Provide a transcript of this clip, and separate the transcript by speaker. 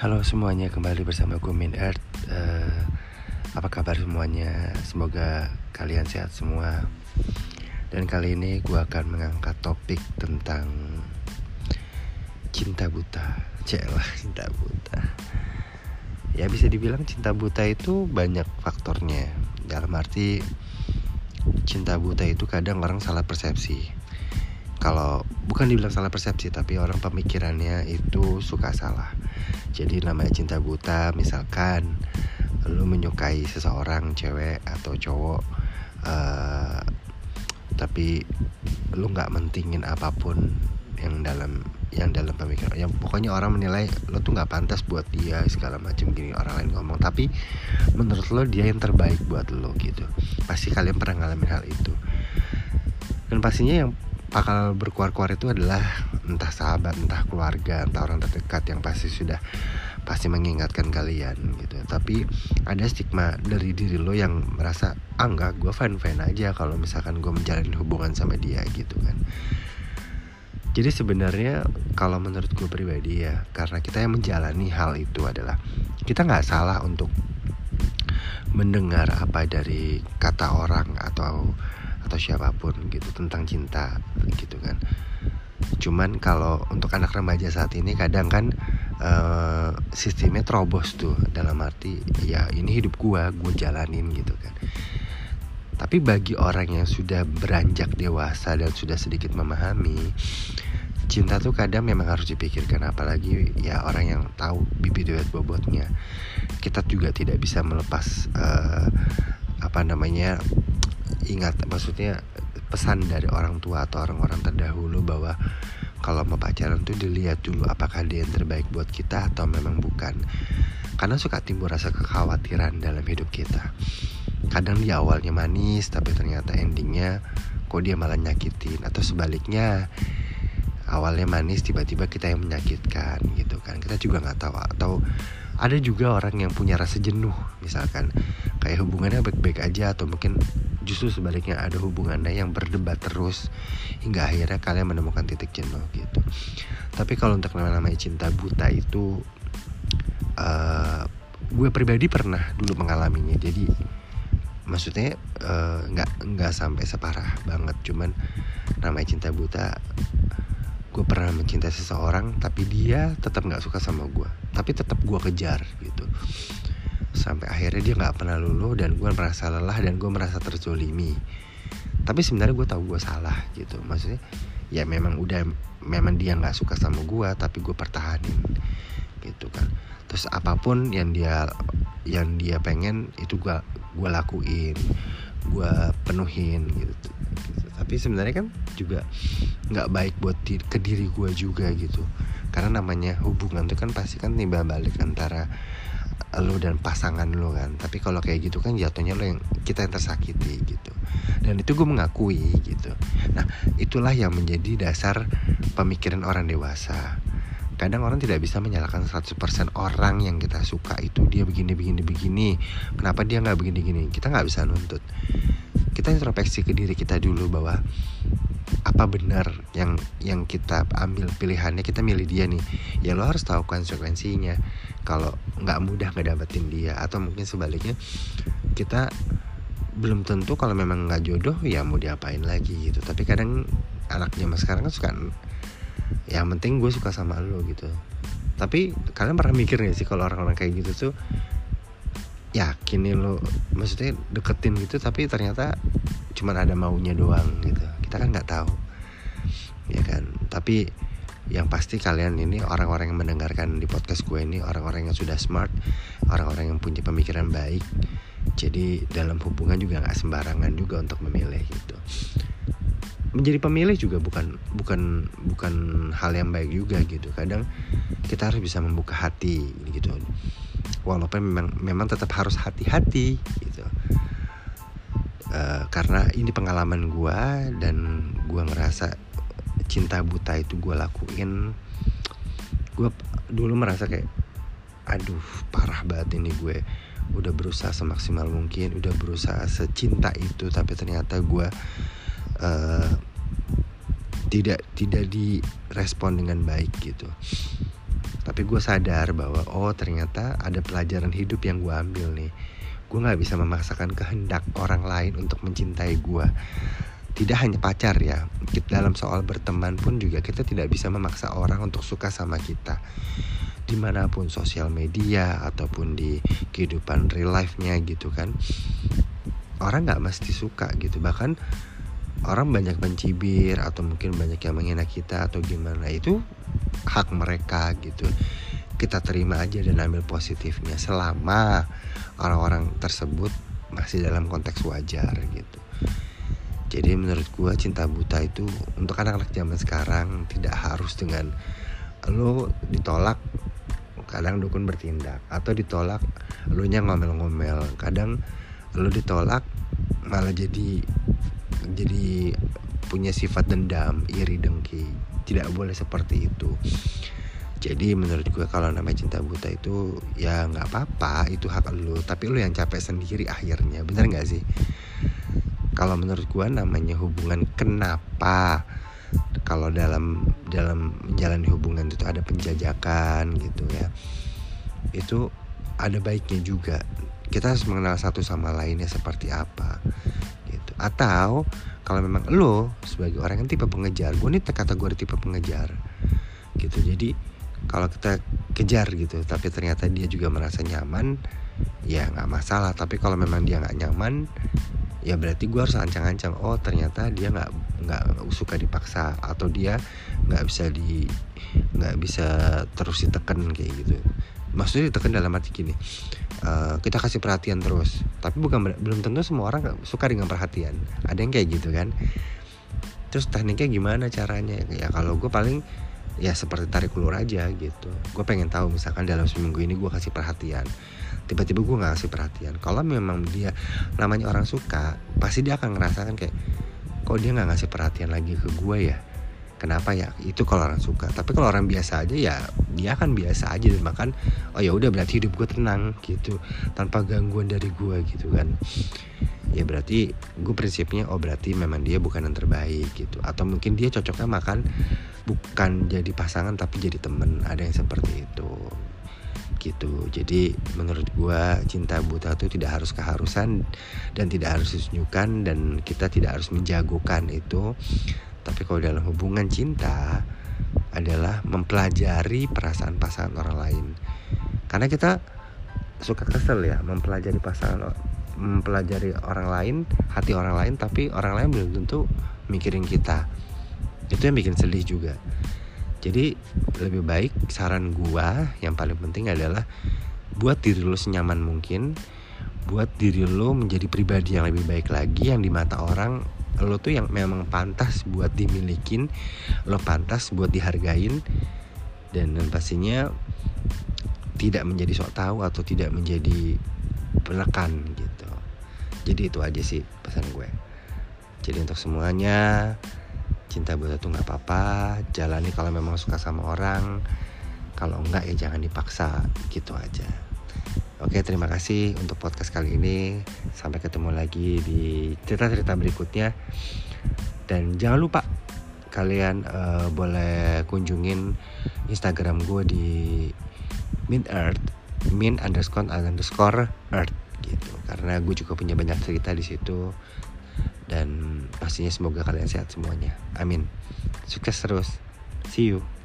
Speaker 1: Halo semuanya, kembali bersama gue Min Earth. Uh, Apa kabar semuanya? Semoga kalian sehat semua. Dan kali ini gue akan mengangkat topik tentang Cinta buta. Celah cinta buta. Ya bisa dibilang cinta buta itu banyak faktornya. Dalam arti Cinta buta itu kadang orang salah persepsi kalau bukan dibilang salah persepsi tapi orang pemikirannya itu suka salah. Jadi namanya cinta buta misalkan lu menyukai seseorang cewek atau cowok uh, tapi lu nggak mentingin apa pun yang dalam yang dalam pemikiran yang pokoknya orang menilai lo tuh nggak pantas buat dia segala macam gini orang lain ngomong. Tapi menurut lo dia yang terbaik buat lo gitu. Pasti kalian pernah ngalamin hal itu. Dan pastinya yang bakal berkuar-kuar itu adalah entah sahabat, entah keluarga, entah orang terdekat yang pasti sudah pasti mengingatkan kalian gitu. Tapi ada stigma dari diri lo yang merasa ah enggak, gue fine aja kalau misalkan gue menjalin hubungan sama dia gitu kan. Jadi sebenarnya kalau menurut gue pribadi ya, karena kita yang menjalani hal itu adalah kita nggak salah untuk mendengar apa dari kata orang atau atau siapa pun gitu tentang cinta gitu kan. Cuman kalau untuk anak remaja saat ini kadang kan uh, sistemnya terobos tuh dalam arti ya ini hidup gua gue jalanin gitu kan. Tapi bagi orang yang sudah beranjak dewasa dan sudah sedikit memahami cinta tuh kadang memang harus dipikirkan apalagi ya orang yang tahu bibit bibit bobotnya. Kita juga tidak bisa melepas uh, apa namanya ingat maksudnya pesan dari orang tua atau orang-orang terdahulu bahwa kalau mau pacaran tuh dilihat dulu apakah dia yang terbaik buat kita atau memang bukan. Karena suka timbul rasa kekhawatiran dalam hidup kita. Kadang di awalnya manis tapi ternyata endingnya kok dia malah nyakitin. Atau sebaliknya awalnya manis tiba-tiba kita yang menyakitkan gitu kan. Kita juga nggak tahu atau ada juga orang yang punya rasa jenuh misalkan kayak hubungannya baik-baik aja atau mungkin justru sebaliknya ada hubungannya yang berdebat terus hingga akhirnya kalian menemukan titik jenuh gitu. Tapi kalau untuk namanya cinta buta itu uh, gue pribadi pernah dulu mengalaminya. Jadi maksudnya eh, nggak uh, nggak sampai separah banget. Cuman namanya cinta buta gue pernah mencintai seseorang tapi dia tetap nggak suka sama gue tapi tetap gue kejar gitu. Sampai akhirnya dia nggak pernah luluh dan gue merasa lelah dan gue merasa terzolimi. Tapi sebenarnya gue tahu gue salah gitu. Maksudnya ya memang udah memang dia nggak suka sama gue tapi gue pertahanin gitu kan. Terus apa pun yang dia yang dia pengen itu gue gue lakuin gue penuhin gitu tapi sebenarnya kan juga nggak baik buat di, ke diri gue juga gitu. Karena namanya hubungan itu kan pasti kan timbal balik antara lo dan pasangan lo kan. Tapi kalau kayak gitu kan jatuhnya lo yang kita yang tersakiti gitu. Dan itu gue mengakui gitu. Nah itulah yang menjadi dasar pemikiran orang dewasa. Kadang orang tidak bisa menyalahkan 100% orang yang kita suka itu. Dia begini begini begini. Kenapa dia nggak begini begini kita nggak bisa nuntut kita introspeksi ke diri kita dulu bahwa apa benar yang yang kita ambil pilihannya kita milih dia nih. Ya lo harus tahu konsekuensinya. Kalau nggak mudah ngedapetin dia atau mungkin sebaliknya kita belum tentu kalau memang nggak jodoh ya mau diapain lagi gitu. Tapi kadang anaknya mas sekarang kan suka yang penting gue suka sama lo gitu. Tapi kalian pernah mikir gak sih kalau orang-orang kayak gitu tuh yakin nih lo maksudnya deketin gitu tapi ternyata cuman ada maunya doang gitu. Kita kan nggak tahu ya kan? Tapi yang pasti kalian ini orang-orang yang mendengarkan di podcast gue ini orang-orang yang sudah smart orang-orang yang punya pemikiran baik jadi dalam hubungan juga nggak sembarangan juga untuk memilih gitu. Menjadi pemilih juga bukan bukan bukan hal yang baik juga gitu. Kadang kita harus bisa membuka hati gitu walaupun memang memang tetap harus hati-hati gitu. Uh, karena ini pengalaman gue dan gue ngerasa cinta buta itu gue lakuin. Gue dulu merasa kayak aduh parah banget ini gue. Udah berusaha semaksimal mungkin udah berusaha secinta itu tapi ternyata gue uh, tidak tidak direspon dengan baik gitu tapi gue sadar bahwa oh ternyata ada pelajaran hidup yang gue ambil nih. Gue nggak bisa memaksakan kehendak orang lain untuk mencintai gue tidak hanya pacar ya dalam soal berteman pun juga kita tidak bisa memaksa orang untuk suka sama kita. Di mana pun sosial media ataupun di kehidupan real life-nya gitu kan orang nggak mesti suka gitu. Bahkan orang banyak mencibir atau mungkin banyak yang menghina kita atau gimana itu hak mereka gitu. Kita terima aja dan ambil positifnya selama orang-orang tersebut masih dalam konteks wajar gitu. Jadi menurut gue cinta buta itu untuk anak-anak zaman sekarang tidak harus dengan lo ditolak kadang dukun bertindak. Atau ditolak lu nya ngomel-ngomel. Kadang lu ditolak malah jadi jadi punya sifat dendam iri dengki tidak boleh seperti itu. Jadi menurut gue kalau namanya cinta buta itu ya nggak apa-apa itu hak lu. Tapi lu yang capek sendiri akhirnya bener nggak sih? Kalau menurut gue namanya hubungan kenapa? Kalau dalam dalam menjalani hubungan itu ada penjajakan gitu ya. Itu ada baiknya juga. Kita harus mengenal satu sama lainnya seperti apa atau kalau memang lo sebagai orang yang tipe pengejar gue nih kategori tipe pengejar. Gitu jadi kalau kita kejar gitu tapi ternyata dia juga merasa nyaman ya nggak masalah. Tapi kalau memang dia nggak nyaman ya berarti gue harus ancang-ancang oh ternyata dia nggak nggak suka dipaksa atau dia nggak bisa di nggak bisa terus ditekan kayak gitu. Maksudnya ditekan dalam arti gini uh, kita kasih perhatian terus. Tapi bukan belum tentu semua orang suka dengan perhatian. Ada yang kayak gitu kan? Terus tekniknya gimana caranya? Ya kalau gue paling ya seperti tarik ulur aja gitu. Gue pengen tahu misalkan dalam seminggu ini gue kasih perhatian. Tiba-tiba gue nggak kasih perhatian. Kalau memang dia namanya orang suka pasti dia akan ngerasakan kayak kok dia nggak ngasih perhatian lagi ke gue ya kenapa ya? Itu kalau orang suka. Tapi kalau orang biasa aja ya dia akan biasa aja. Dan makan oh ya udah berarti hidup gue tenang gitu. Tanpa gangguan dari gue gitu kan. Ya berarti gue prinsipnya oh berarti memang dia bukan yang terbaik gitu. Atau mungkin dia cocoknya makan bukan jadi pasangan tapi jadi temen. Ada yang seperti itu. Gitu. Jadi menurut gue cinta buta itu tidak harus keharusan dan tidak harus disunjukkan dan kita tidak harus menjagokan itu tapi kalau dalam hubungan cinta adalah mempelajari perasaan pasangan orang lain. Karena kita suka kesel ya mempelajari pasangan mempelajari orang lain hati orang lain tapi orang lain belum tentu mikirin kita. Itu yang bikin sedih juga. Jadi lebih baik saran gua yang paling penting adalah buat diri lo senyaman mungkin, buat diri lo menjadi pribadi yang lebih baik lagi yang di mata orang lo tuh yang memang pantas buat dimilikin, lo pantas buat dihargain dan, pastinya tidak menjadi sok tahu atau tidak menjadi penekan gitu. Jadi itu aja sih pesan gue. Jadi untuk semuanya cinta buta tuh nggak apa-apa jalani kalau memang suka sama orang kalau enggak ya jangan dipaksa gitu aja oke terima kasih untuk podcast kali ini. Sampai ketemu lagi di cerita-cerita berikutnya. Dan jangan lupa kalian uh, boleh kunjungin Instagram gue di min earth min underscore underscore earth gitu. Karena gue juga punya banyak cerita di situ. Dan pastinya semoga kalian sehat semuanya. Amin. Sukses terus. See you